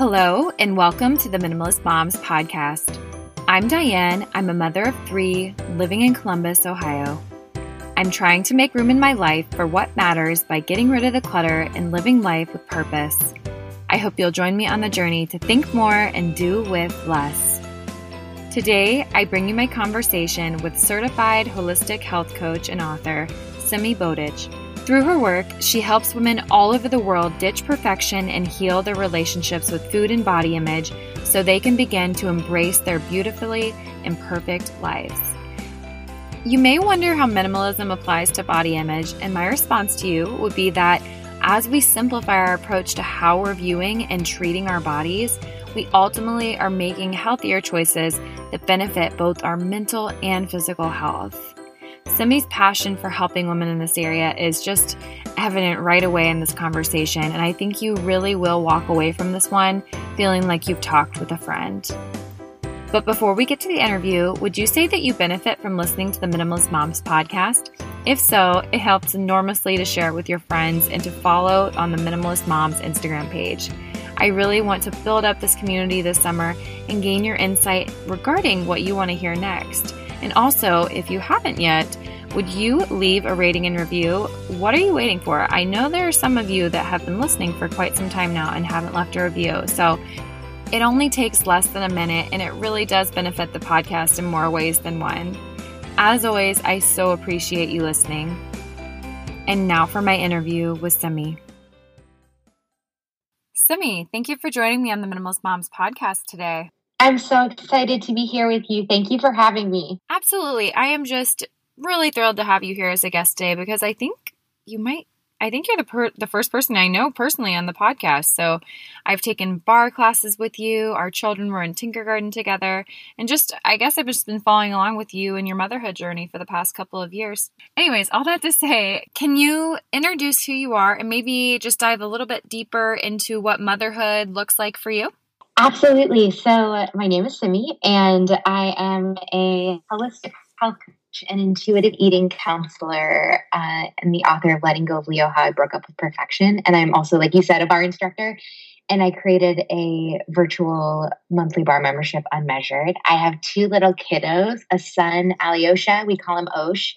Hello, and welcome to the Minimalist Moms podcast. I'm Diane. I'm a mother of three living in Columbus, Ohio. I'm trying to make room in my life for what matters by getting rid of the clutter and living life with purpose. I hope you'll join me on the journey to think more and do with less. Today, I bring you my conversation with certified holistic health coach and author, Simi Botic. Through her work, she helps women all over the world ditch perfection and heal their relationships with food and body image so they can begin to embrace their beautifully imperfect lives. You may wonder how minimalism applies to body image, and my response to you would be that as we simplify our approach to how we're viewing and treating our bodies, we ultimately are making healthier choices that benefit both our mental and physical health. Simi's passion for helping women in this area is just evident right away in this conversation, and I think you really will walk away from this one feeling like you've talked with a friend. But before we get to the interview, would you say that you benefit from listening to the Minimalist Moms podcast? If so, it helps enormously to share it with your friends and to follow on the Minimalist Moms Instagram page. I really want to build up this community this summer and gain your insight regarding what you want to hear next. And also, if you haven't yet, would you leave a rating and review? What are you waiting for? I know there are some of you that have been listening for quite some time now and haven't left a review. So it only takes less than a minute and it really does benefit the podcast in more ways than one. As always, I so appreciate you listening. And now for my interview with Simi. Simi, thank you for joining me on the Minimalist Moms podcast today. I'm so excited to be here with you. Thank you for having me. Absolutely. I am just really thrilled to have you here as a guest today because I think you might I think you're the per- the first person I know personally on the podcast. So I've taken barre classes with you. Our children were in kindergarten together, and just I guess I've just been following along with you and your motherhood journey for the past couple of years. Anyways, all that to say, can you introduce who you are and maybe just dive a little bit deeper into what motherhood looks like for you? Absolutely. So, uh, my name is Simi, and I am a holistic health coach and intuitive eating counselor, uh, and the author of Letting Go of Leo How I Broke Up with Perfection. And I'm also, like you said, a barre instructor. And I created a virtual monthly barre membership, Unmeasured. I have two little kiddos a son, Alyosha, we call him Osh,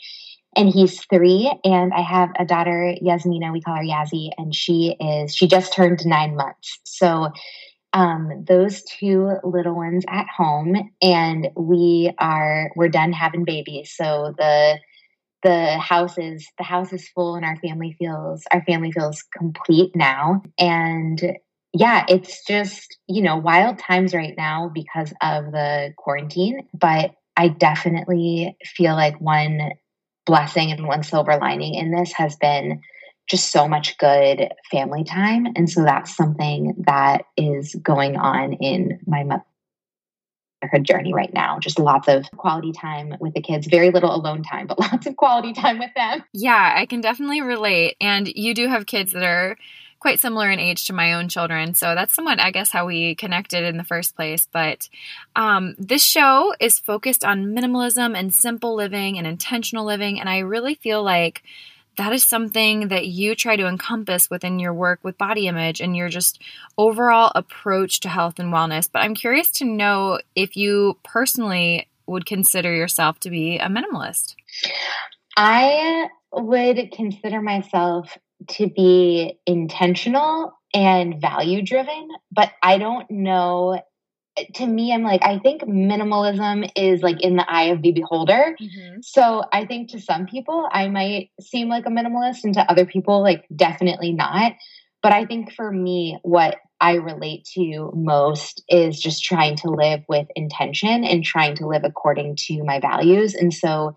and he's three. And I have a daughter, Yasmina, we call her Yazzie, and she is, she just turned nine months. So, um, those two little ones at home and we are we're done having babies. So the the house is the house is full and our family feels our family feels complete now. And yeah it's just you know wild times right now because of the quarantine but i definitely feel like one blessing and one silver lining in this has been just so much good family time. And so that's something that is going on in my motherhood journey right now. Just lots of quality time with the kids, very little alone time, but lots of quality time with them. Yeah, I can definitely relate. And you do have kids that are quite similar in age to my own children. So that's somewhat, I guess, how we connected in the first place. But um, this show is focused on minimalism and simple living and intentional living. And I really feel like that is something that you try to encompass within your work with body image and your just overall approach to health and wellness. But I'm curious to know if you personally would consider yourself to be a minimalist. I would consider myself to be intentional and value driven, but I don't know to me, I'm like, I think minimalism is like in the eye of the beholder. Mm-hmm. So I think to some people, I might seem like a minimalist, and to other people, like, definitely not. But I think for me, what I relate to most is just trying to live with intention and trying to live according to my values. And so,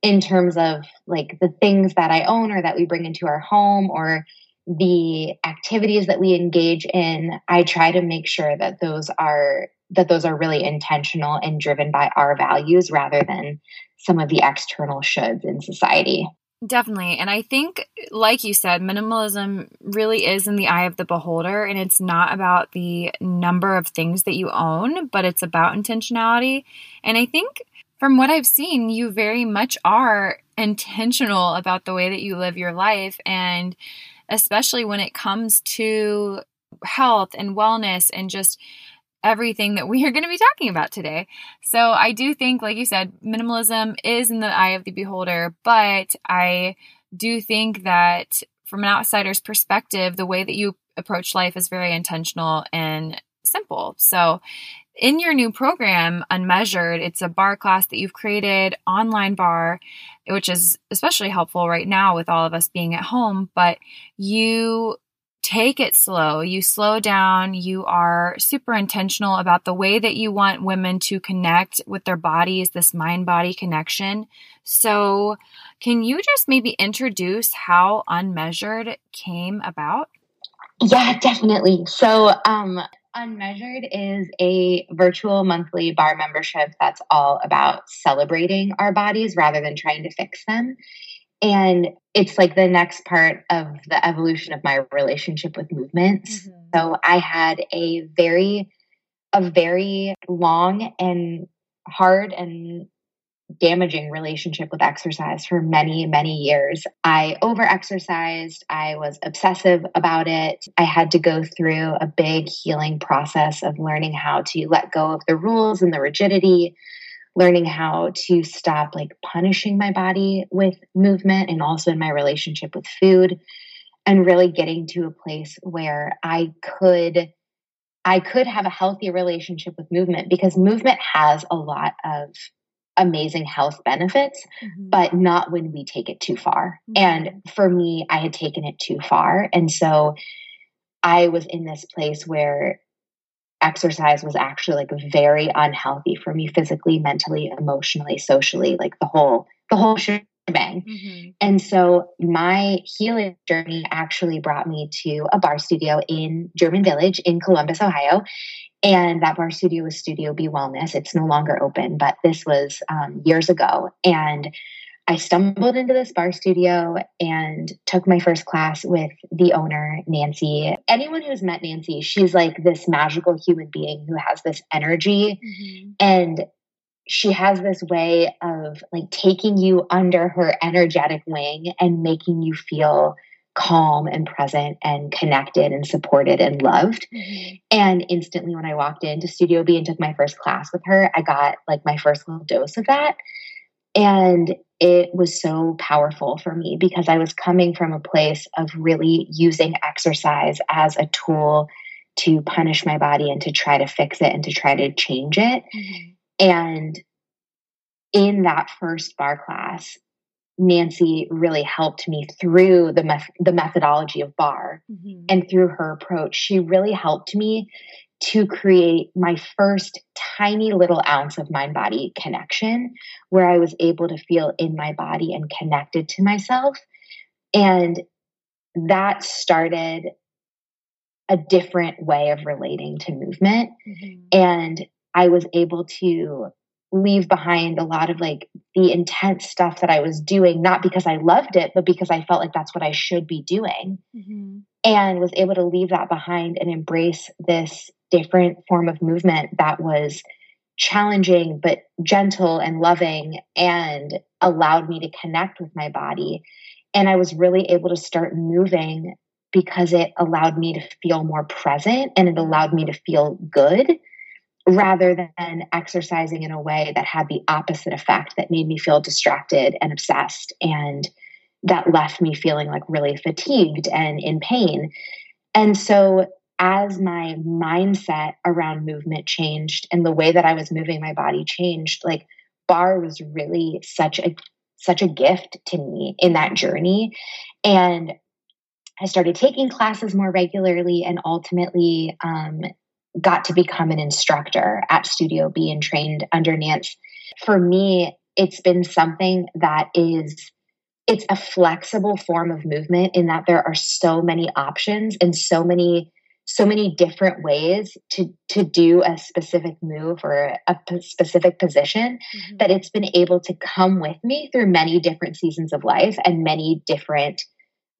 in terms of like the things that I own or that we bring into our home or the activities that we engage in i try to make sure that those are that those are really intentional and driven by our values rather than some of the external shoulds in society Definitely. And I think, like you said, minimalism really is in the eye of the beholder. And it's not about the number of things that you own, but it's about intentionality. And I think from what I've seen, you very much are intentional about the way that you live your life. And especially when it comes to health and wellness and just everything that we are going to be talking about today. So I do think, like you said, minimalism is in the eye of the beholder, but I do think that from an outsider's perspective, the way that you approach life is very intentional and simple. So in your new program, Unmeasured, it's a barre class that you've created, online barre, which is especially helpful right now with all of us being at home, but you take it slow. You slow down. You are super intentional about the way that you want women to connect with their bodies, this mind body connection. So, can you just maybe introduce how Unmeasured came about? Yeah, definitely. So, um, Unmeasured is a virtual monthly barre membership that's all about celebrating our bodies rather than trying to fix them. And it's like the next part of the evolution of my relationship with movements. Mm-hmm. So I had a very, a very long and hard and damaging relationship with exercise for many, many years. I over exercised. I was obsessive about it. I had to go through a big healing process of learning how to let go of the rules and the rigidity, learning how to stop like punishing my body with movement and also in my relationship with food, and really getting to a place where I could. I could have a healthy relationship with movement because movement has a lot of amazing health benefits, mm-hmm. but not when we take it too far. Mm-hmm. And for me, I had taken it too far. And so I was in this place where exercise was actually like very unhealthy for me physically, mentally, emotionally, socially, like the whole the whole shebang. Mm-hmm. And so my healing journey actually brought me to a barre studio in German Village in Columbus, Ohio. And that barre studio was Studio B Wellness. It's no longer open, but this was um, years ago. And I stumbled into this barre studio and took my first class with the owner, Nancy. Anyone who's met Nancy, she's like this magical human being who has this energy mm-hmm. and she has this way of like taking you under her energetic wing and making you feel calm and present and connected and supported and loved. Mm-hmm. And instantly, when I walked into Studio B and took my first class with her, I got like my first little dose of that. And it was so powerful for me because I was coming from a place of really using exercise as a tool to punish my body and to try to fix it and to try to change it. Mm-hmm. And in that first barre class, Nancy really helped me through the meth- the methodology of barre mm-hmm. and through her approach. She really helped me to create my first tiny little ounce of mind body connection where I was able to feel in my body and connected to myself. And that started a different way of relating to movement. Mm-hmm. And I was able to leave behind a lot of like the intense stuff that I was doing, not because I loved it, but because I felt like that's what I should be doing. Mm-hmm. And was able to leave that behind and embrace this different form of movement that was challenging, but gentle and loving and allowed me to connect with my body. And I was really able to start moving because it allowed me to feel more present and it allowed me to feel good rather than exercising in a way that had the opposite effect that made me feel distracted and obsessed and that left me feeling like really fatigued and in pain. And so as my mindset around movement changed and the way that I was moving my body changed, like barre was really such a such a gift to me in that journey. And I started taking classes more regularly and ultimately um, got to become an instructor at Studio B and trained under Nance. For me, it's been something that is it's a flexible form of movement in that there are so many options and so many so many different ways to to do a specific move or a p- specific position mm-hmm. that it's been able to come with me through many different seasons of life and many different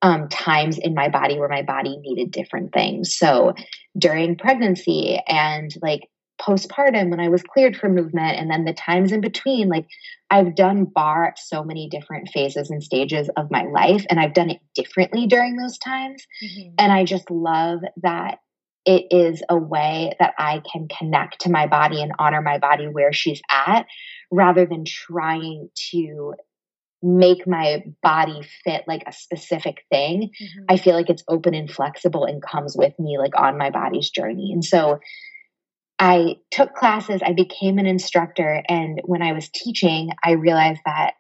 um, times in my body where my body needed different things. So during pregnancy and like postpartum when I was cleared for movement, and then the times in between, like I've done barre at so many different phases and stages of my life, and I've done it differently during those times. Mm-hmm. And I just love that it is a way that I can connect to my body and honor my body where she's at rather than trying to make my body fit like a specific thing. Mm-hmm. I feel like it's open and flexible and comes with me like on my body's journey. And so I took classes, I became an instructor, and when I was teaching, I realized that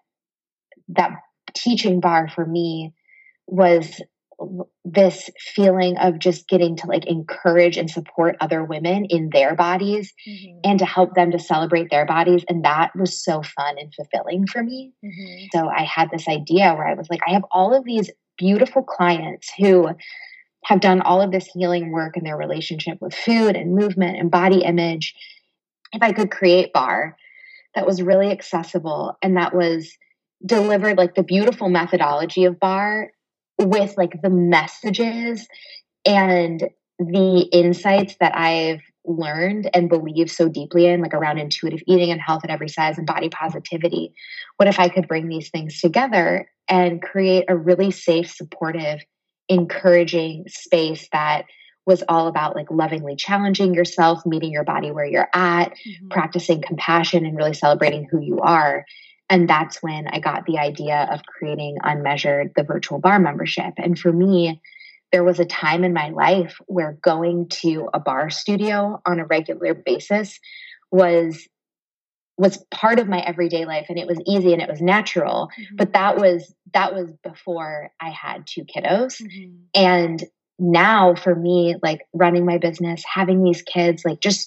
that teaching barre for me was this feeling of just getting to like encourage and support other women in their bodies mm-hmm. and to help them to celebrate their bodies and that was so fun and fulfilling for me mm-hmm. so i had this idea where i was like i have all of these beautiful clients who have done all of this healing work in their relationship with food and movement and body image if i could create barre that was really accessible and that was delivered like the beautiful methodology of barre with like the messages and the insights that I've learned and believe so deeply in, like around intuitive eating and health at every size and body positivity. What if I could bring these things together and create a really safe, supportive, encouraging space that was all about like lovingly challenging yourself, meeting your body where you're at, mm-hmm. practicing compassion, and really celebrating who you are. And that's when I got the idea of creating Unmeasured, the virtual barre membership. And for me, there was a time in my life where going to a barre studio on a regular basis was was part of my everyday life and it was easy and it was natural mm-hmm. but that was that was before i had two kiddos mm-hmm. and now for me like running my business having these kids like just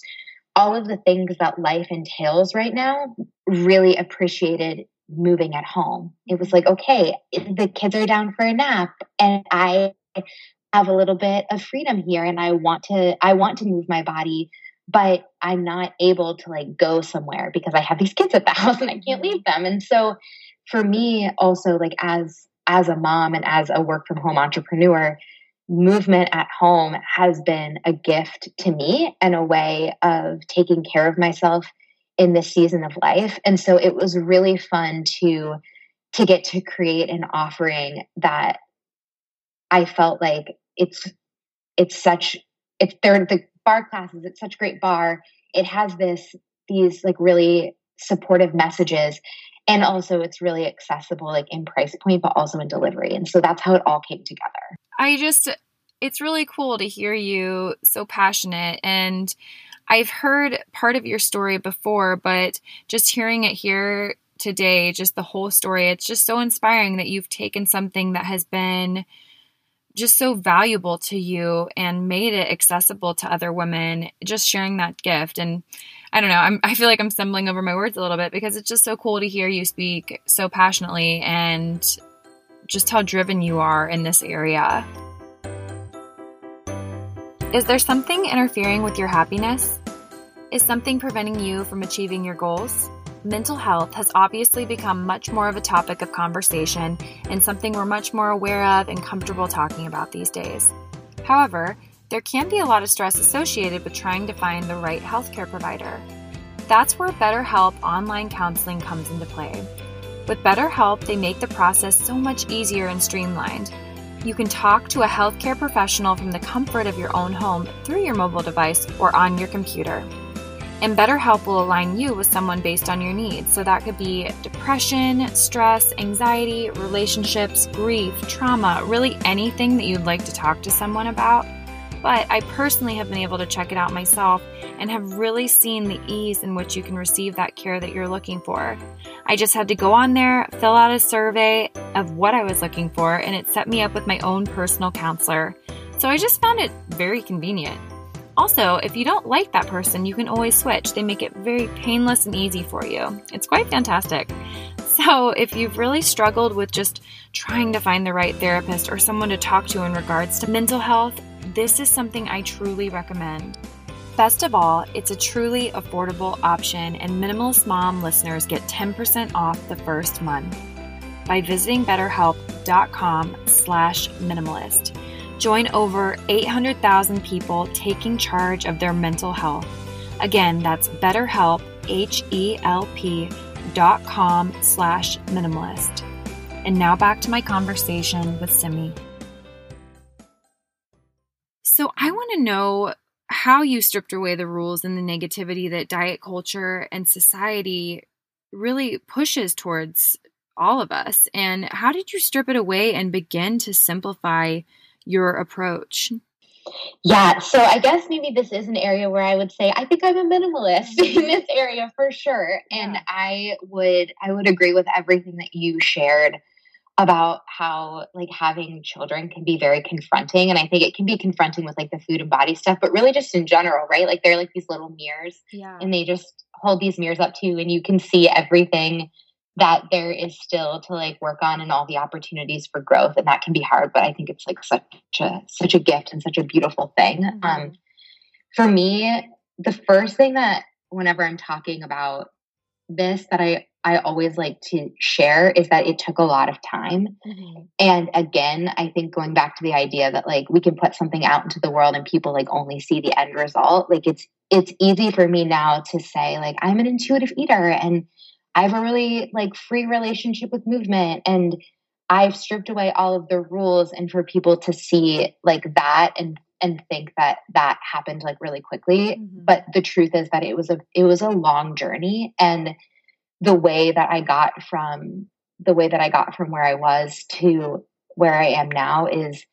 all of the things that life entails right now, really appreciated moving at home. It was like, okay, the kids are down for a nap and I have a little bit of freedom here and I want to I want to move my body, but I'm not able to like go somewhere because I have these kids at the house and I can't mm-hmm. leave them. And so for me also like as as a mom and as a work from home entrepreneur, movement at home has been a gift to me and a way of taking care of myself in this season of life. And so it was really fun to to get to create an offering that i felt like it's it's such it's they're the barre classes it's such great barre. it has this these like really supportive messages. And also it's really accessible like in price point but also in delivery. And so that's how it all came together I just, it's really cool to hear you so passionate. And I've heard part of your story before, but just hearing it here today, just the whole story, it's just so inspiring that you've taken something that has been just so valuable to you and made it accessible to other women, just sharing that gift. And I don't know, I'm, I feel like I'm stumbling over my words a little bit because it's just so cool to hear you speak so passionately and just how driven you are in this area. Is there something interfering with your happiness? Is something preventing you from achieving your goals? Mental health has obviously become much more of a topic of conversation and something we're much more aware of and comfortable talking about these days. However, there can be a lot of stress associated with trying to find the right healthcare provider. That's where BetterHelp online counseling comes into play. With BetterHelp, they make the process so much easier and streamlined. You can talk to a healthcare professional from the comfort of your own home through your mobile device or on your computer. And BetterHelp will align you with someone based on your needs. So that could be depression, stress, anxiety, relationships, grief, trauma, really anything that you'd like to talk to someone about but I personally have been able to check it out myself and have really seen the ease in which you can receive that care that you're looking for. I just had to go on there, fill out a survey of what I was looking for, and it set me up with my own personal counselor. So I just found it very convenient. Also, if you don't like that person, you can always switch. They make it very painless and easy for you. It's quite fantastic. So, if you've really struggled with just trying to find the right therapist or someone to talk to in regards to mental health, this is something I truly recommend. Best of all, it's a truly affordable option, and Minimalist Mom listeners get 10% off the first month by visiting betterhelp.com slash minimalist. Join over 800,000 people taking charge of their mental health. Again, that's betterhelp, H-E-L-P dot com slash minimalist. And now back to my conversation with Simi. So I want to know how you stripped away the rules and the negativity that diet culture and society really pushes towards all of us. And how did you strip it away and begin to simplify your approach? Yeah, so I guess maybe this is an area where I would say I think I'm a minimalist in this area for sure. And I would I would agree with everything that you shared about how like having children can be very confronting and i think it can be confronting with like the food and body stuff but really just in general right like they're like these little mirrors yeah. and they just hold these mirrors up to you and you can see everything that there is still to like work on and all the opportunities for growth and that can be hard but i think it's like such a such a gift and such a beautiful thing mm-hmm. um for me the first thing that whenever i'm talking about this that i i always like to share is that it took a lot of time mm-hmm. and again i think going back to the idea that like we can put something out into the world and people like only see the end result like it's it's easy for me now to say like i'm an intuitive eater and I have a really like free relationship with movement and I've stripped away all of the rules and for people to see like that and and think that that happened like really quickly mm-hmm. but the truth is that it was a it was a long journey and the way that I got from the way that I got from where I was to where I am now is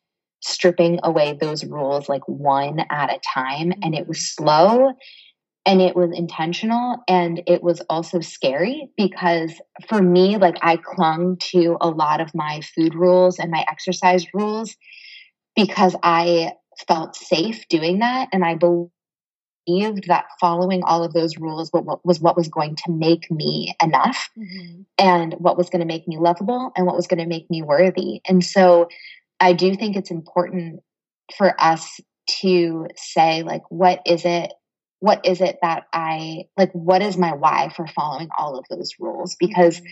stripping away those rules like one at a time and it was slow and it was intentional and it was also scary because for me like i clung to a lot of my food rules and my exercise rules because i felt safe doing that and i believed that following all of those rules was what was going to make me enough mm-hmm. and what was going to make me lovable and what was going to make me worthy and so i do think it's important for us to say like what is it what is it that I like? What is my why for following all of those rules? Because mm-hmm.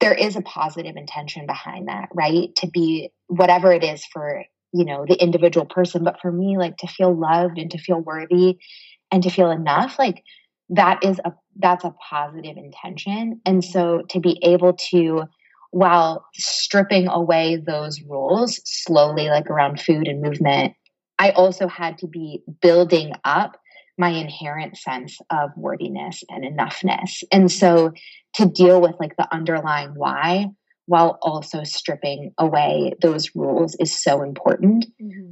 there is a positive intention behind that, right? To be whatever it is for, you know, the individual person. But for me, like to feel loved and to feel worthy and to feel enough, like that is a that's a positive intention. And so to be able to while stripping away those rules slowly, like around food and movement, I also had to be building up my inherent sense of worthiness and enoughness. And so to deal with like the underlying why while also stripping away those rules is so important. Mm-hmm.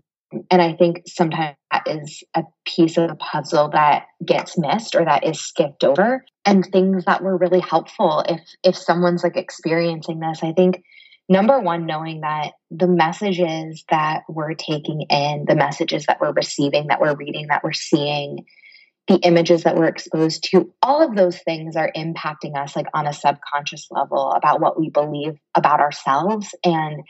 And I think sometimes that is a piece of the puzzle that gets missed or that is skipped over. And things that were really helpful if if someone's like experiencing this, I think number one, knowing that the messages that we're taking in, the messages that we're receiving, that we're reading, that we're seeing, the images that we're exposed to, all of those things are impacting us like on a subconscious level about what we believe about ourselves and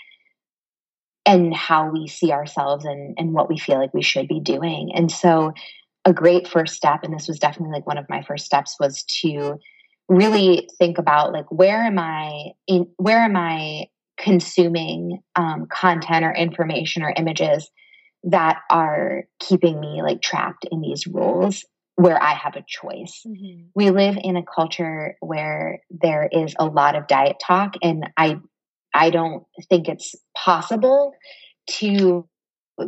and how we see ourselves and, and what we feel like we should be doing. And so a great first step, and this was definitely like one of my first steps, was to really think about like where am I in where am I consuming um, content or information or images that are keeping me like trapped in these rules where I have a choice. Mm-hmm. We live in a culture where there is a lot of diet talk and I I don't think it's possible to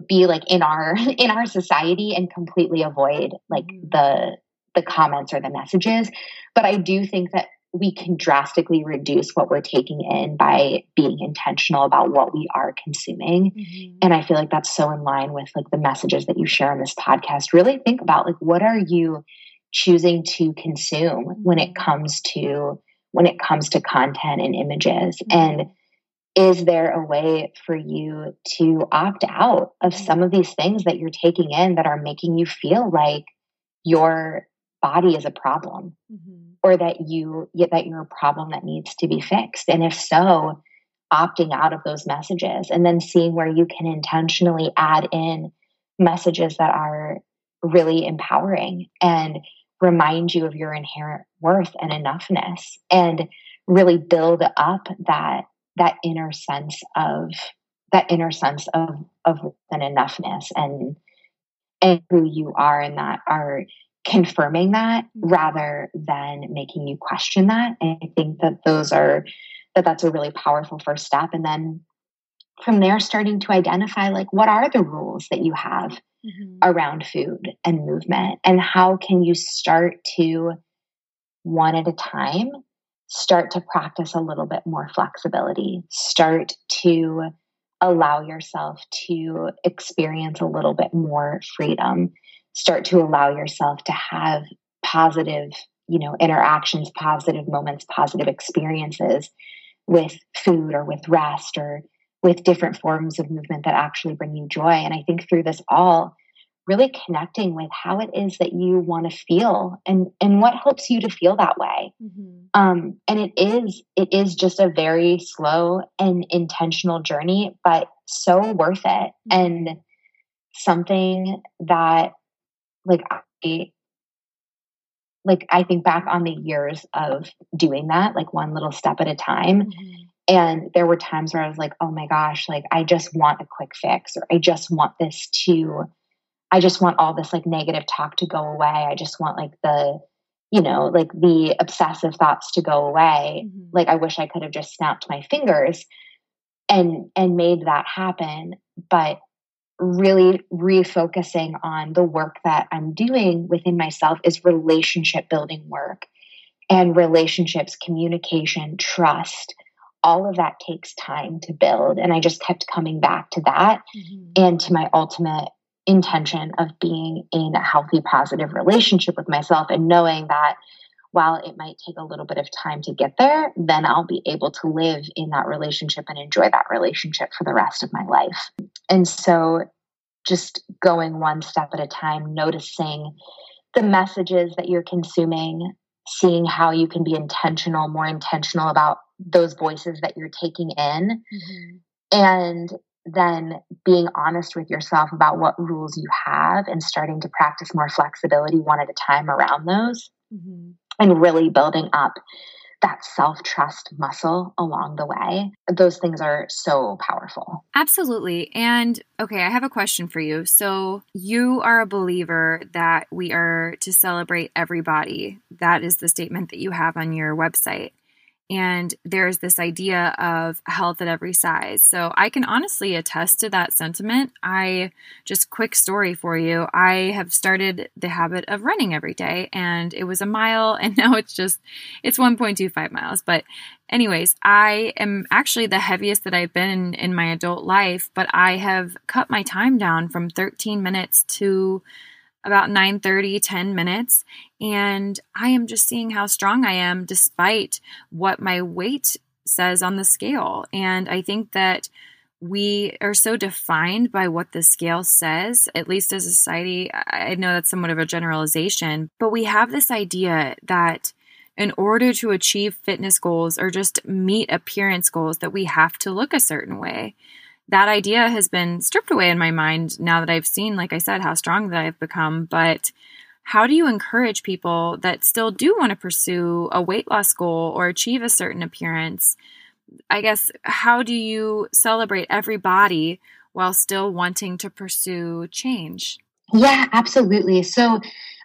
be like in our in our society and completely avoid like mm-hmm. the the comments or the messages but I do think that we can drastically reduce what we're taking in by being intentional about what we are consuming mm-hmm. and i feel like that's so in line with like the messages that you share on this podcast really think about like what are you choosing to consume when it mm-hmm. comes to when it comes to content and images mm-hmm. and is there a way for you to opt out of some of these things that you're taking in that are making you feel like your body is a problem? Mm-hmm. Or that you that you're a problem that needs to be fixed? And if so opting out of those messages and then seeing where you can intentionally add in messages that are really empowering and remind you of your inherent worth and enoughness and really build up that that inner sense of that inner sense of of an enoughness and and who you are and that are confirming that mm-hmm. rather than making you question that. And I think that those are that that's a really powerful first step. And then from there starting to identify like what are the rules that you have mm-hmm. around food and movement and how can you start to one at a time start to practice a little bit more flexibility. Start to allow yourself to experience a little bit more freedom. Start to allow yourself to have positive you know interactions positive moments positive experiences with food or with rest or with different forms of movement that actually bring you joy. And i think through this all really connecting with how it is that you want to feel and and what helps you to feel that way mm-hmm. um, and it is it is just a very slow and intentional journey but so worth it mm-hmm. and something that like i like i think back on the years of doing that like one little step at a time mm-hmm. and there were times where i was like oh my gosh like i just want a quick fix or i just want this to I just want all this like negative talk to go away. I just want like the, you know, like the obsessive thoughts to go away. Mm-hmm. Like I wish I could have just snapped my fingers and and made that happen, but really refocusing on the work that I'm doing within myself is relationship building work and relationships, communication, trust. All of that takes time to build. And I just kept coming back to that mm-hmm. and to my ultimate intention of being in a healthy, positive relationship with myself and knowing that while it might take a little bit of time to get there, then I'll be able to live in that relationship and enjoy that relationship for the rest of my life. And so just going one step at a time, noticing the messages that you're consuming, seeing how you can be intentional, more intentional about those voices that you're taking in. Mm-hmm. And then being honest with yourself about what rules you have and starting to practice more flexibility one at a time around those mm-hmm. and really building up that self trust muscle along the way. Those things are so powerful. Absolutely. And okay, I have a question for you. So, you are a believer that we are to celebrate everybody. That is the statement that you have on your website. And there's this idea of health at every size. So I can honestly attest to that sentiment. I just quick story for you. I have started the habit of running every day and it was a mile and now it's just it's 1.25 miles. But anyways, I am actually the heaviest that I've been in, in my adult life, but I have cut my time down from 13 minutes to about 9 30 10 minutes and i am just seeing how strong i am despite what my weight says on the scale and i think that we are so defined by what the scale says, at least as a society. I know that's somewhat of a generalization, but we have this idea that in order to achieve fitness goals or just meet appearance goals, that we have to look a certain way that idea has been stripped away in my mind now that I've seen, like I said, how strong that I've become. But how do you encourage people that still do want to pursue a weight loss goal or achieve a certain appearance? I guess, how do you celebrate every body while still wanting to pursue change? Yeah, absolutely. So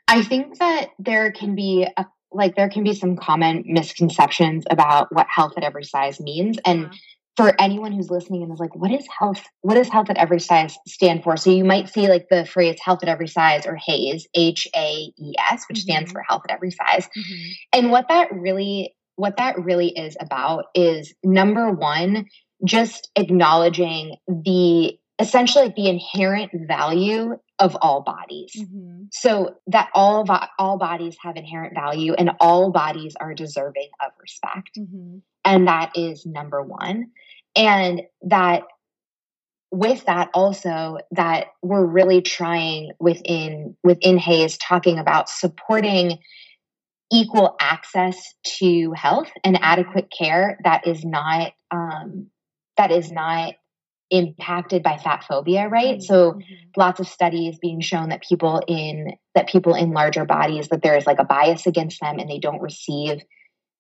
I think that there can be a like there can be some common misconceptions about what health at every size means and uh-huh for anyone who's listening and is like, what is health? What does health at every size stand for? So you might see like the phrase health at every size or HAES, H A E S, which mm-hmm. stands for health at every size. Mm-hmm. And what that really, what that really is about is number one, just acknowledging the essentially the inherent value of all bodies. Mm-hmm. So that all all bodies have inherent value and all bodies are deserving of respect. Mm-hmm. And that is number 1 and that with that also that we're really trying within within HAES talking about supporting equal access to health and adequate care that is not um, that is not impacted by fat phobia right mm-hmm. so mm-hmm. lots of studies being shown that people in that people in larger bodies that there is like a bias against them and they don't receive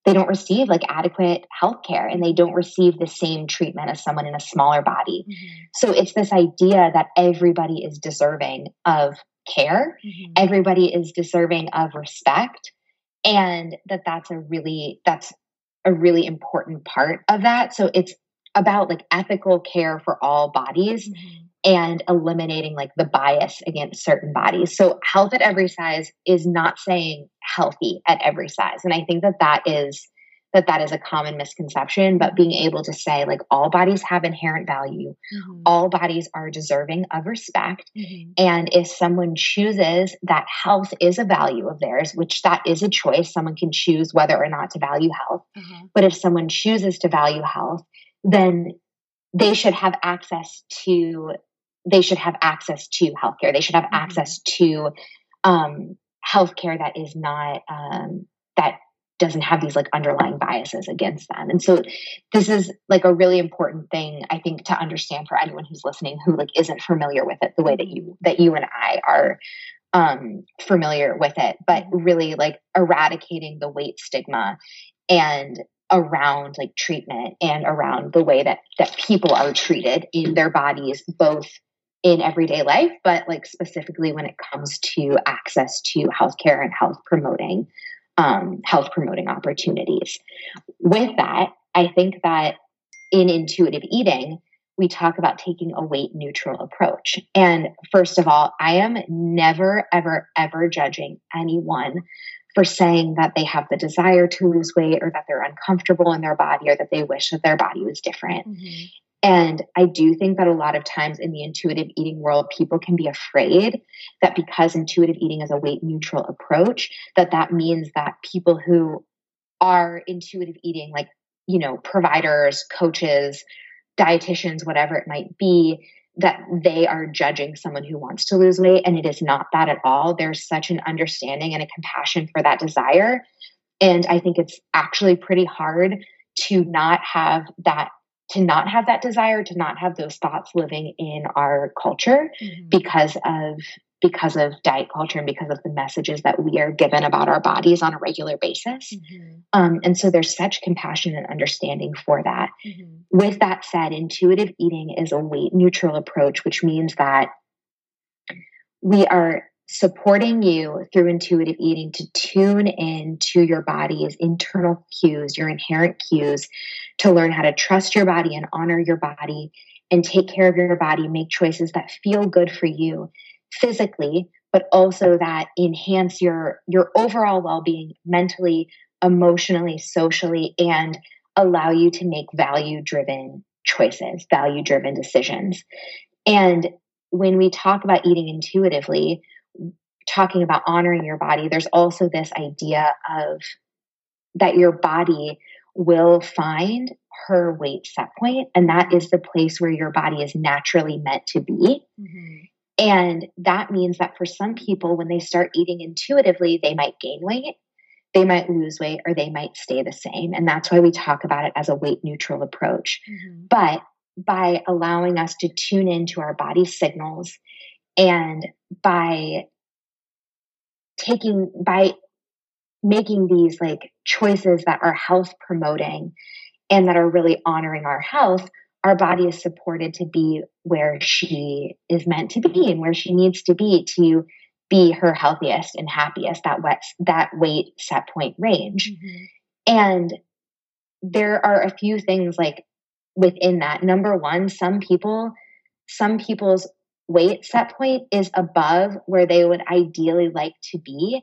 they don't receive like adequate health care and they don't receive the same treatment as someone in a smaller body. Mm-hmm. So it's this idea that everybody is deserving of care, mm-hmm. everybody is deserving of respect and that that's a really that's a really important part of that. So it's about like ethical care for all bodies mm-hmm. and eliminating like the bias against certain bodies. So health at every size is not saying healthy at every size. And I think that that is that that is a common misconception but being able to say like all bodies have inherent value mm-hmm. all bodies are deserving of respect mm-hmm. and if someone chooses that health is a value of theirs which that is a choice someone can choose whether or not to value health mm-hmm. but if someone chooses to value health then they should have access to they should have access to healthcare they should have mm-hmm. access to um, healthcare that is not um, that doesn't have these like underlying biases against them. And so this is like a really important thing I think to understand for anyone who's listening who like isn't familiar with it the way that you that you and I are um familiar with it, but really like eradicating the weight stigma and around like treatment and around the way that that people are treated in their bodies both in everyday life but like specifically when it comes to access to healthcare and health promoting um, health promoting opportunities. With that, I think that in intuitive eating, we talk about taking a weight neutral approach. And first of all, I am never, ever, ever judging anyone for saying that they have the desire to lose weight or that they're uncomfortable in their body or that they wish that their body was different. Mm-hmm. And I do think that a lot of times in the intuitive eating world, people can be afraid that because intuitive eating is a weight neutral approach, that that means that people who are intuitive eating, like, you know, providers, coaches, dietitians, whatever it might be, that they are judging someone who wants to lose weight. And it is not that at all. There's such an understanding and a compassion for that desire. And I think it's actually pretty hard to not have that to not have that desire to not have those thoughts living in our culture mm-hmm. because of because of diet culture and because of the messages that we are given about our bodies on a regular basis mm-hmm. um, and so there's such compassion and understanding for that mm-hmm. with that said intuitive eating is a weight neutral approach which means that we are supporting you through intuitive eating to tune in to your body's internal cues, your inherent cues, to learn how to trust your body and honor your body and take care of your body, make choices that feel good for you physically, but also that enhance your your overall well-being mentally, emotionally, socially and allow you to make value-driven choices, value-driven decisions. And when we talk about eating intuitively, talking about honoring your body, there's also this idea of that your body will find her weight set point, and that is the place where your body is naturally meant to be. Mm-hmm. And that means that for some people, when they start eating intuitively, they might gain weight, they might lose weight, or they might stay the same. And that's why we talk about it as a weight neutral approach. Mm-hmm. But by allowing us to tune into our body signals and by taking by making these like choices that are health promoting and that are really honoring our health our body is supported to be where she is meant to be and where she needs to be to be her healthiest and happiest that wet, that weight set point range. Mm-hmm. and there are a few things like within that. Number one some people some people's weight set point is above where they would ideally like to be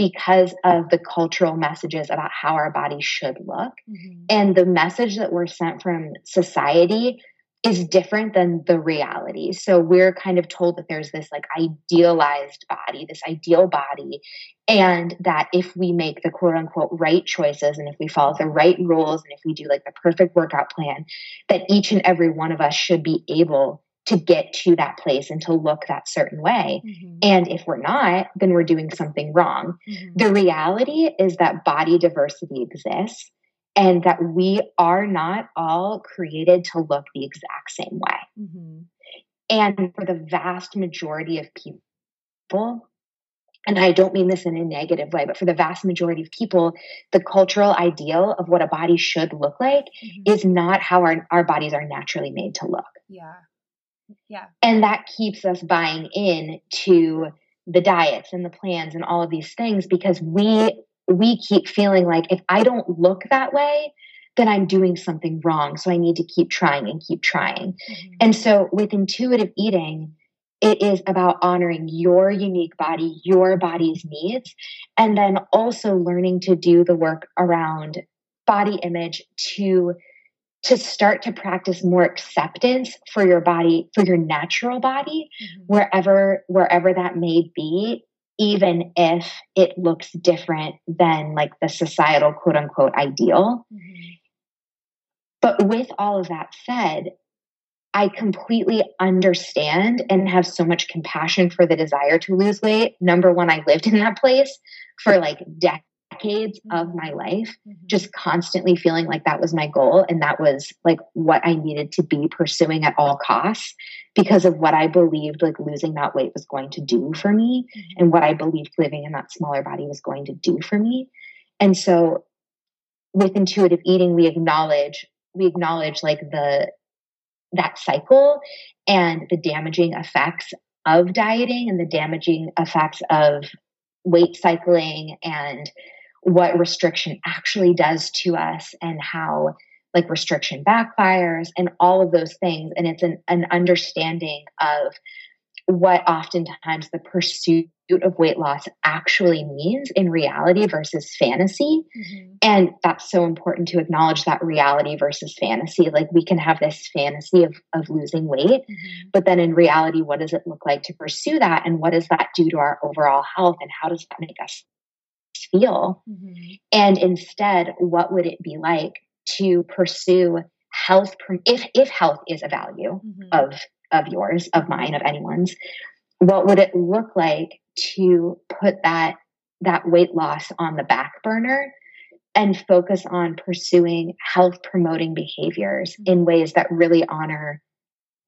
because of the cultural messages about how our body should look. Mm-hmm. And the message that we're sent from society is different than the reality. So we're kind of told that there's this like idealized body, this ideal body, and that if we make the quote unquote right choices and if we follow the right rules and if we do like the perfect workout plan, that each and every one of us should be able to get to that place and to look that certain way. Mm-hmm. And if we're not, then we're doing something wrong. Mm-hmm. The reality is that body diversity exists and that we are not all created to look the exact same way. Mm-hmm. And for the vast majority of people, and I don't mean this in a negative way, but for the vast majority of people, the cultural ideal of what a body should look like mm-hmm. is not how our, our bodies are naturally made to look. Yeah. Yeah. And that keeps us buying in to the diets and the plans and all of these things because we we keep feeling like if I don't look that way, then I'm doing something wrong. So I need to keep trying and keep trying. Mm-hmm. And so with intuitive eating, it is about honoring your unique body, your body's needs, and then also learning to do the work around body image to to start to practice more acceptance for your body for your natural body mm-hmm. wherever wherever that may be even if it looks different than like the societal quote unquote ideal mm-hmm. but with all of that said I completely understand and have so much compassion for the desire to lose weight. Number one, I lived in that place for like decades of mm-hmm. my life, mm-hmm. just constantly feeling like that was my goal. And that was like what I needed to be pursuing at all costs because of what I believed like losing that weight was going to do for me mm-hmm. and what I believed living in that smaller body was going to do for me. And so with intuitive eating, we acknowledge we acknowledge like the that cycle and the damaging effects of dieting and the damaging effects of weight cycling and what restriction actually does to us and how like restriction backfires and all of those things and it's an, an understanding of what oftentimes the pursuit of weight loss actually means in reality versus fantasy. Mm-hmm. And that's so important to acknowledge that reality versus fantasy. Like we can have this fantasy of, of losing weight, mm-hmm. but then in reality, what does it look like to pursue that? And what does that do to our overall health? And how does that make us feel? Mm-hmm. And instead, what would it be like to pursue health if if health is a value mm-hmm. of of yours, of mine, of anyone's, what would it look like to put that that weight loss on the back burner and focus on pursuing health promoting behaviors mm-hmm. in ways that really honor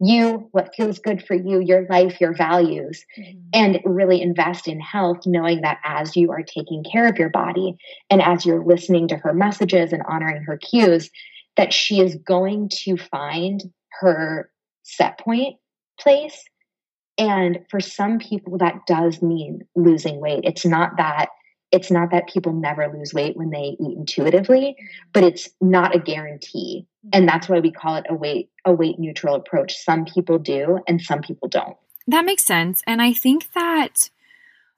you, what feels good for you, your life, your values, mm-hmm. and really invest in health, knowing that as you are taking care of your body and as you're listening to her messages and honoring her cues, that she is going to find her set point place. And for some people, that does mean losing weight. It's not that it's not that people never lose weight when they eat intuitively, but it's not a guarantee. Mm-hmm. And that's why we call it a weight a weight neutral approach. Some people do and some people don't. That makes sense. And I think that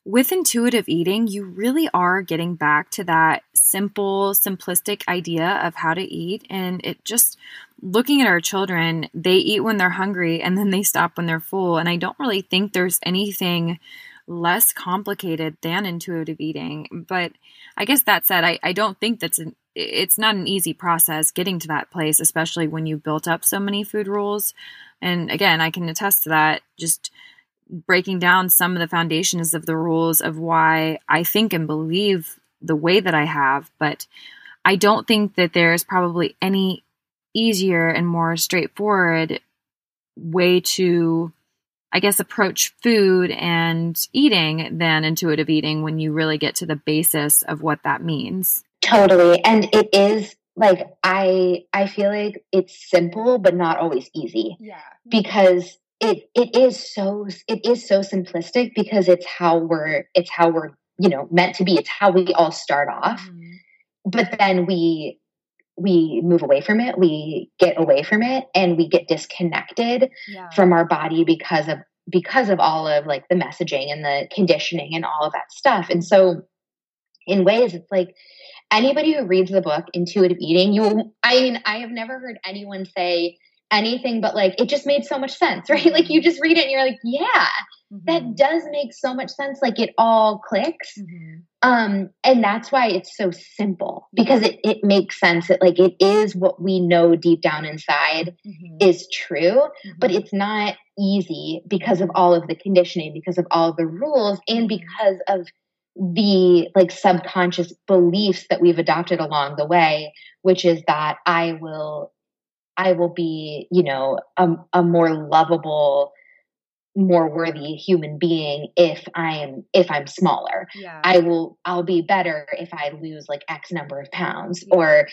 with intuitive eating, you really are getting back to that simple, simplistic idea of how to eat. And it just looking at our children, they eat when they're hungry and then they stop when they're full. And I don't really think there's anything less complicated than intuitive eating. But I guess that said, I, I don't think that's an it's not an easy process getting to that place, especially when you've built up so many food rules. And again, I can attest to that. Just breaking down some of the foundations of the rules of why I think and believe the way that I have, but I don't think that there's probably any easier and more straightforward way to I guess approach food and eating than intuitive eating when you really get to the basis of what that means. Totally. And it is like I I feel like it's simple but not always easy. Yeah. Because it it is so it is so simplistic because it's how we're it's how we're you know meant to be it's how we all start off mm-hmm. but then we we move away from it we get away from it and we get disconnected yeah. from our body because of because of all of like the messaging and the conditioning and all of that stuff and so in ways it's like anybody who reads the book intuitive eating you i mean i have never heard anyone say anything but like it just made so much sense, right? Like you just read it and you're like, yeah, mm-hmm. that does make so much sense. Like it all clicks. Mm-hmm. Um, and that's why it's so simple because it, it makes sense that like it is what we know deep down inside mm-hmm. is true, but mm-hmm. it's not easy because of all of the conditioning, because of all the rules, and mm-hmm. because of the like subconscious beliefs that we've adopted along the way, which is that I will I will be, you know, a, a more lovable, more worthy human being if I'm if I'm smaller. Yeah. I will I'll be better if I lose like X number of pounds yeah. or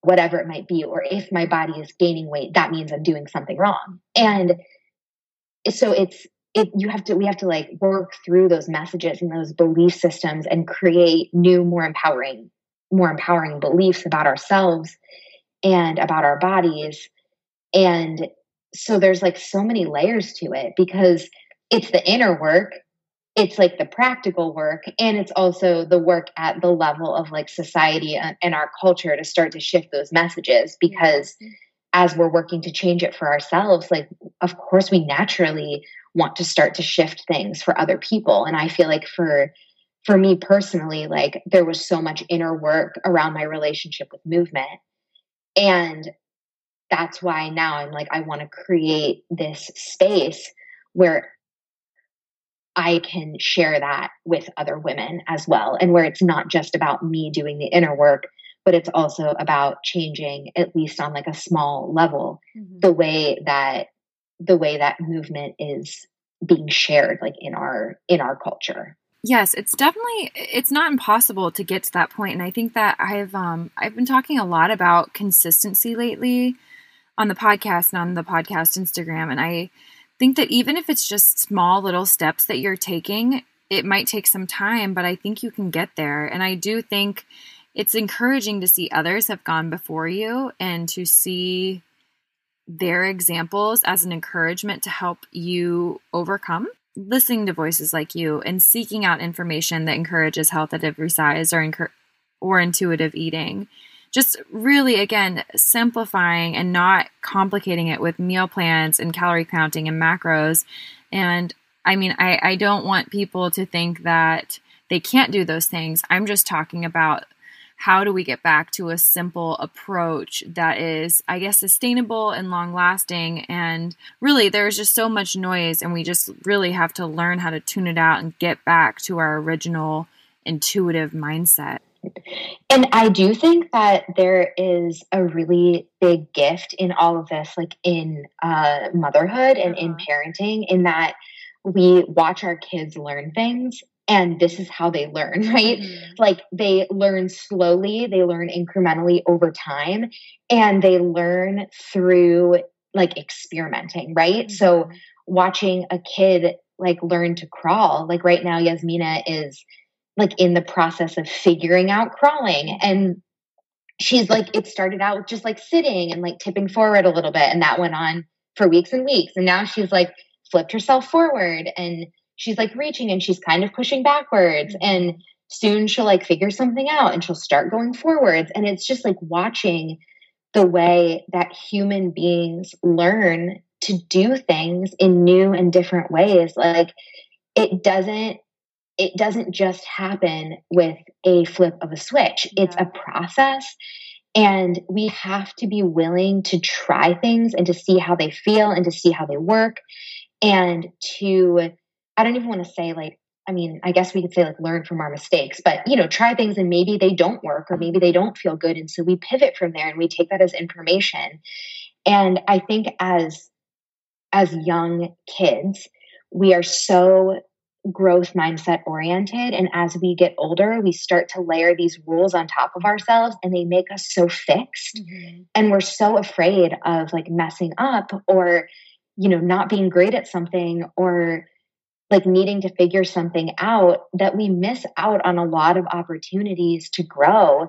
whatever it might be or if my body is gaining weight that means I'm doing something wrong. Mm-hmm. And so it's it you have to we have to like work through those messages and those belief systems and create new more empowering more empowering beliefs about ourselves and about our bodies. And so there's like so many layers to it because it's the inner work, it's like the practical work, and it's also the work at the level of like society and our culture to start to shift those messages because mm-hmm. as we're working to change it for ourselves, like, of course, we naturally want to start to shift things for other people. And I feel like for for me personally, like there was so much inner work around my relationship with movement. And that's why now I'm like, I want to create this space where I can share that with other women as well. And where it's not just about me doing the inner work, but it's also about changing, at least on like a small level, mm-hmm. the way that the way that movement is being shared like in our in our culture yes it's definitely it's not impossible to get to that point and i think that i've um i've been talking a lot about consistency lately on the podcast and on the podcast instagram and i think that even if it's just small little steps that you're taking it might take some time but i think you can get there and i do think it's encouraging to see others have gone before you and to see their examples as an encouragement to help you overcome. Listening to voices like you and seeking out information that encourages health at every size or, or intuitive eating. Just really, again, simplifying and not complicating it with meal plans and calorie counting and macros. And I mean, I, I don't want people to think that they can't do those things. I'm just talking about how do we get back to a simple approach that is, I guess, sustainable and long lasting? And really, there's just so much noise, and we just really have to learn how to tune it out and get back to our original intuitive mindset. And I do think that there is a really big gift in all of this, like in uh, motherhood and uh-huh. in parenting, in that we watch our kids learn things and this is how they learn right mm-hmm. like they learn slowly they learn incrementally over time and they learn through like experimenting right mm-hmm. so watching a kid like learn to crawl like right now yasmina is like in the process of figuring out crawling and she's like it started out just like sitting and like tipping forward a little bit and that went on for weeks and weeks and now she's like flipped herself forward and she's like reaching and she's kind of pushing backwards mm-hmm. and soon she'll like figure something out and she'll start going forwards and it's just like watching the way that human beings learn to do things in new and different ways like it doesn't it doesn't just happen with a flip of a switch yeah. it's a process and we have to be willing to try things and to see how they feel and to see how they work and to I don't even want to say like, I mean, I guess we could say like learn from our mistakes, but you know, try things and maybe they don't work or maybe they don't feel good. And so we pivot from there and we take that as information. And I think as as young kids, we are so growth mindset oriented. And as we get older, we start to layer these rules on top of ourselves and they make us so fixed. Mm-hmm. And we're so afraid of like messing up or, you know, not being great at something or like needing to figure something out that we miss out on a lot of opportunities to grow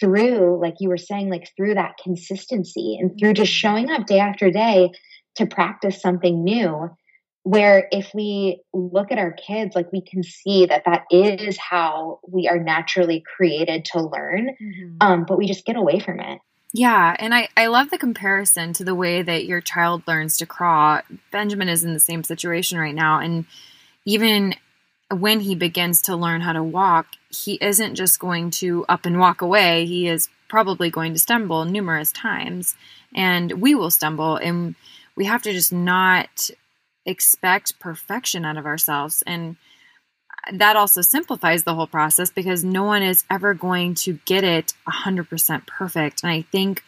through like you were saying like through that consistency and through just mm-hmm. showing up day after day to practice something new where if we look at our kids like we can see that that is how we are naturally created to learn mm-hmm. um, but we just get away from it yeah, and I, I love the comparison to the way that your child learns to crawl. Benjamin is in the same situation right now, and even when he begins to learn how to walk, he isn't just going to up and walk away. He is probably going to stumble numerous times, and we will stumble, and we have to just not expect perfection out of ourselves. And that also simplifies the whole process because no one is ever going to get it 100% perfect. And I think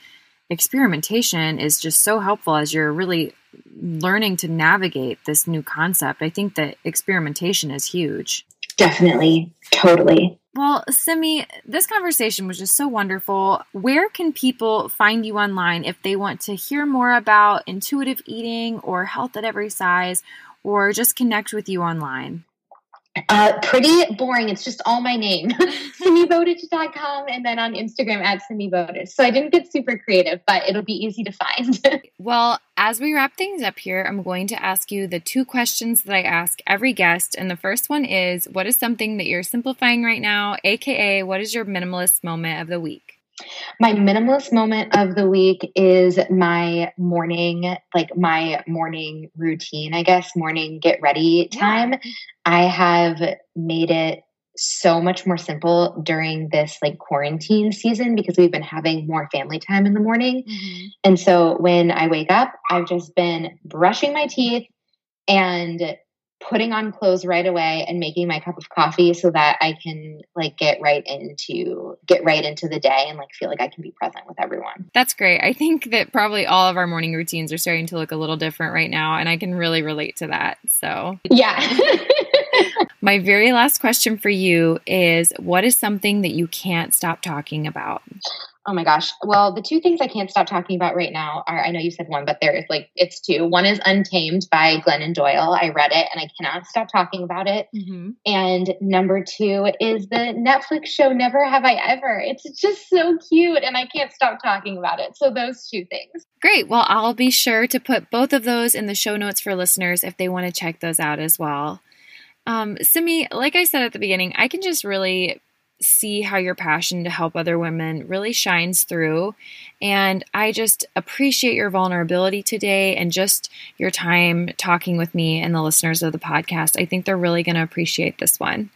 experimentation is just so helpful as you're really learning to navigate this new concept. I think that experimentation is huge. Definitely. Totally. Well, Simi, this conversation was just so wonderful. Where can people find you online if they want to hear more about intuitive eating or health at every size or just connect with you online? Uh, pretty boring. It's just all my name, simibotic.com, and then on Instagram at simibotic. So I didn't get super creative, but it'll be easy to find. well, as we wrap things up here, I'm going to ask you the two questions that I ask every guest. And the first one is What is something that you're simplifying right now? AKA, what is your minimalist moment of the week? My minimalist moment of the week is my morning, like my morning routine, I guess, morning get ready time. Yeah. I have made it so much more simple during this like quarantine season because we've been having more family time in the morning. Mm-hmm. And so when I wake up, I've just been brushing my teeth and putting on clothes right away and making my cup of coffee so that I can like get right into get right into the day and like feel like I can be present with everyone. That's great. I think that probably all of our morning routines are starting to look a little different right now and I can really relate to that. So Yeah. my very last question for you is what is something that you can't stop talking about? Oh my gosh. Well, the two things I can't stop talking about right now are I know you said one, but there's like it's two. One is Untamed by Glennon Doyle. I read it and I cannot stop talking about it. Mm-hmm. And number two is the Netflix show Never Have I Ever. It's just so cute and I can't stop talking about it. So those two things. Great. Well, I'll be sure to put both of those in the show notes for listeners if they want to check those out as well. Um, Simi, like I said at the beginning, I can just really see how your passion to help other women really shines through. And I just appreciate your vulnerability today and just your time talking with me and the listeners of the podcast. I think they're really going to appreciate this one.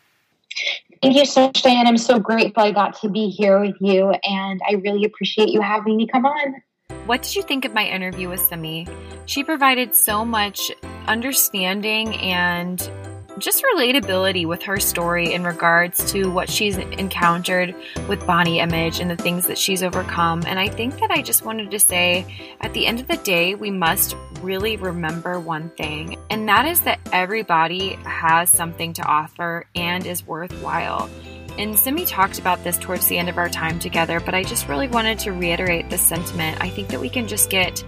Thank you so much, Diane. I'm so grateful I got to be here with you, and I really appreciate you having me come on. What did you think of my interview with Simi? She provided so much understanding and just relatability with her story in regards to what she's encountered with body image and the things that she's overcome. And I think that I just wanted to say at the end of the day, we must really remember one thing, and that is that everybody has something to offer and is worthwhile. And Simi talked about this towards the end of our time together, but I just really wanted to reiterate this sentiment. I think that we can just get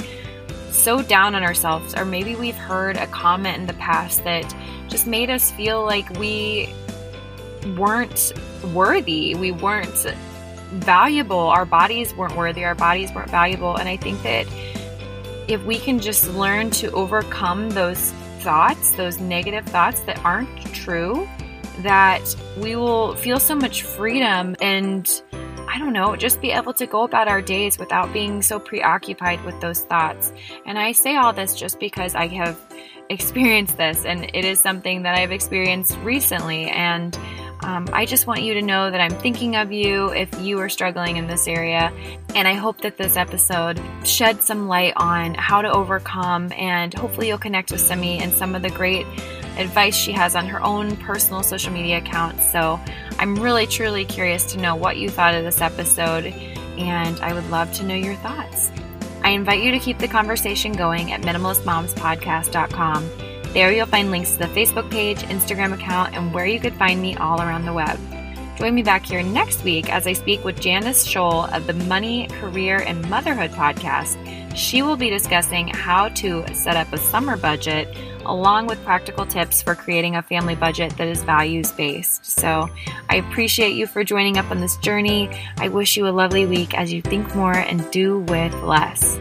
so down on ourselves, or maybe we've heard a comment in the past that just made us feel like we weren't worthy. We weren't valuable. Our bodies weren't worthy. Our bodies weren't valuable. And I think that if we can just learn to overcome those thoughts, those negative thoughts that aren't true, that we will feel so much freedom and I don't know, just be able to go about our days without being so preoccupied with those thoughts. And I say all this just because I have experienced this and it is something that I've experienced recently. And um, I just want you to know that I'm thinking of you if you are struggling in this area. And I hope that this episode sheds some light on how to overcome and hopefully you'll connect with Simi and some of the great advice she has on her own personal social media accounts. So I'm really, truly curious to know what you thought of this episode, and I would love to know your thoughts. I invite you to keep the conversation going at minimalistmomspodcast.com. There you'll find links to the Facebook page, Instagram account, and where you could find me all around the web. Join me back here next week as I speak with Janice Scholl of the Money, Career, and Motherhood podcast. She will be discussing how to set up a summer budget along with practical tips for creating a family budget that is values based. So I appreciate you for joining up on this journey. I wish you a lovely week as you think more and do with less.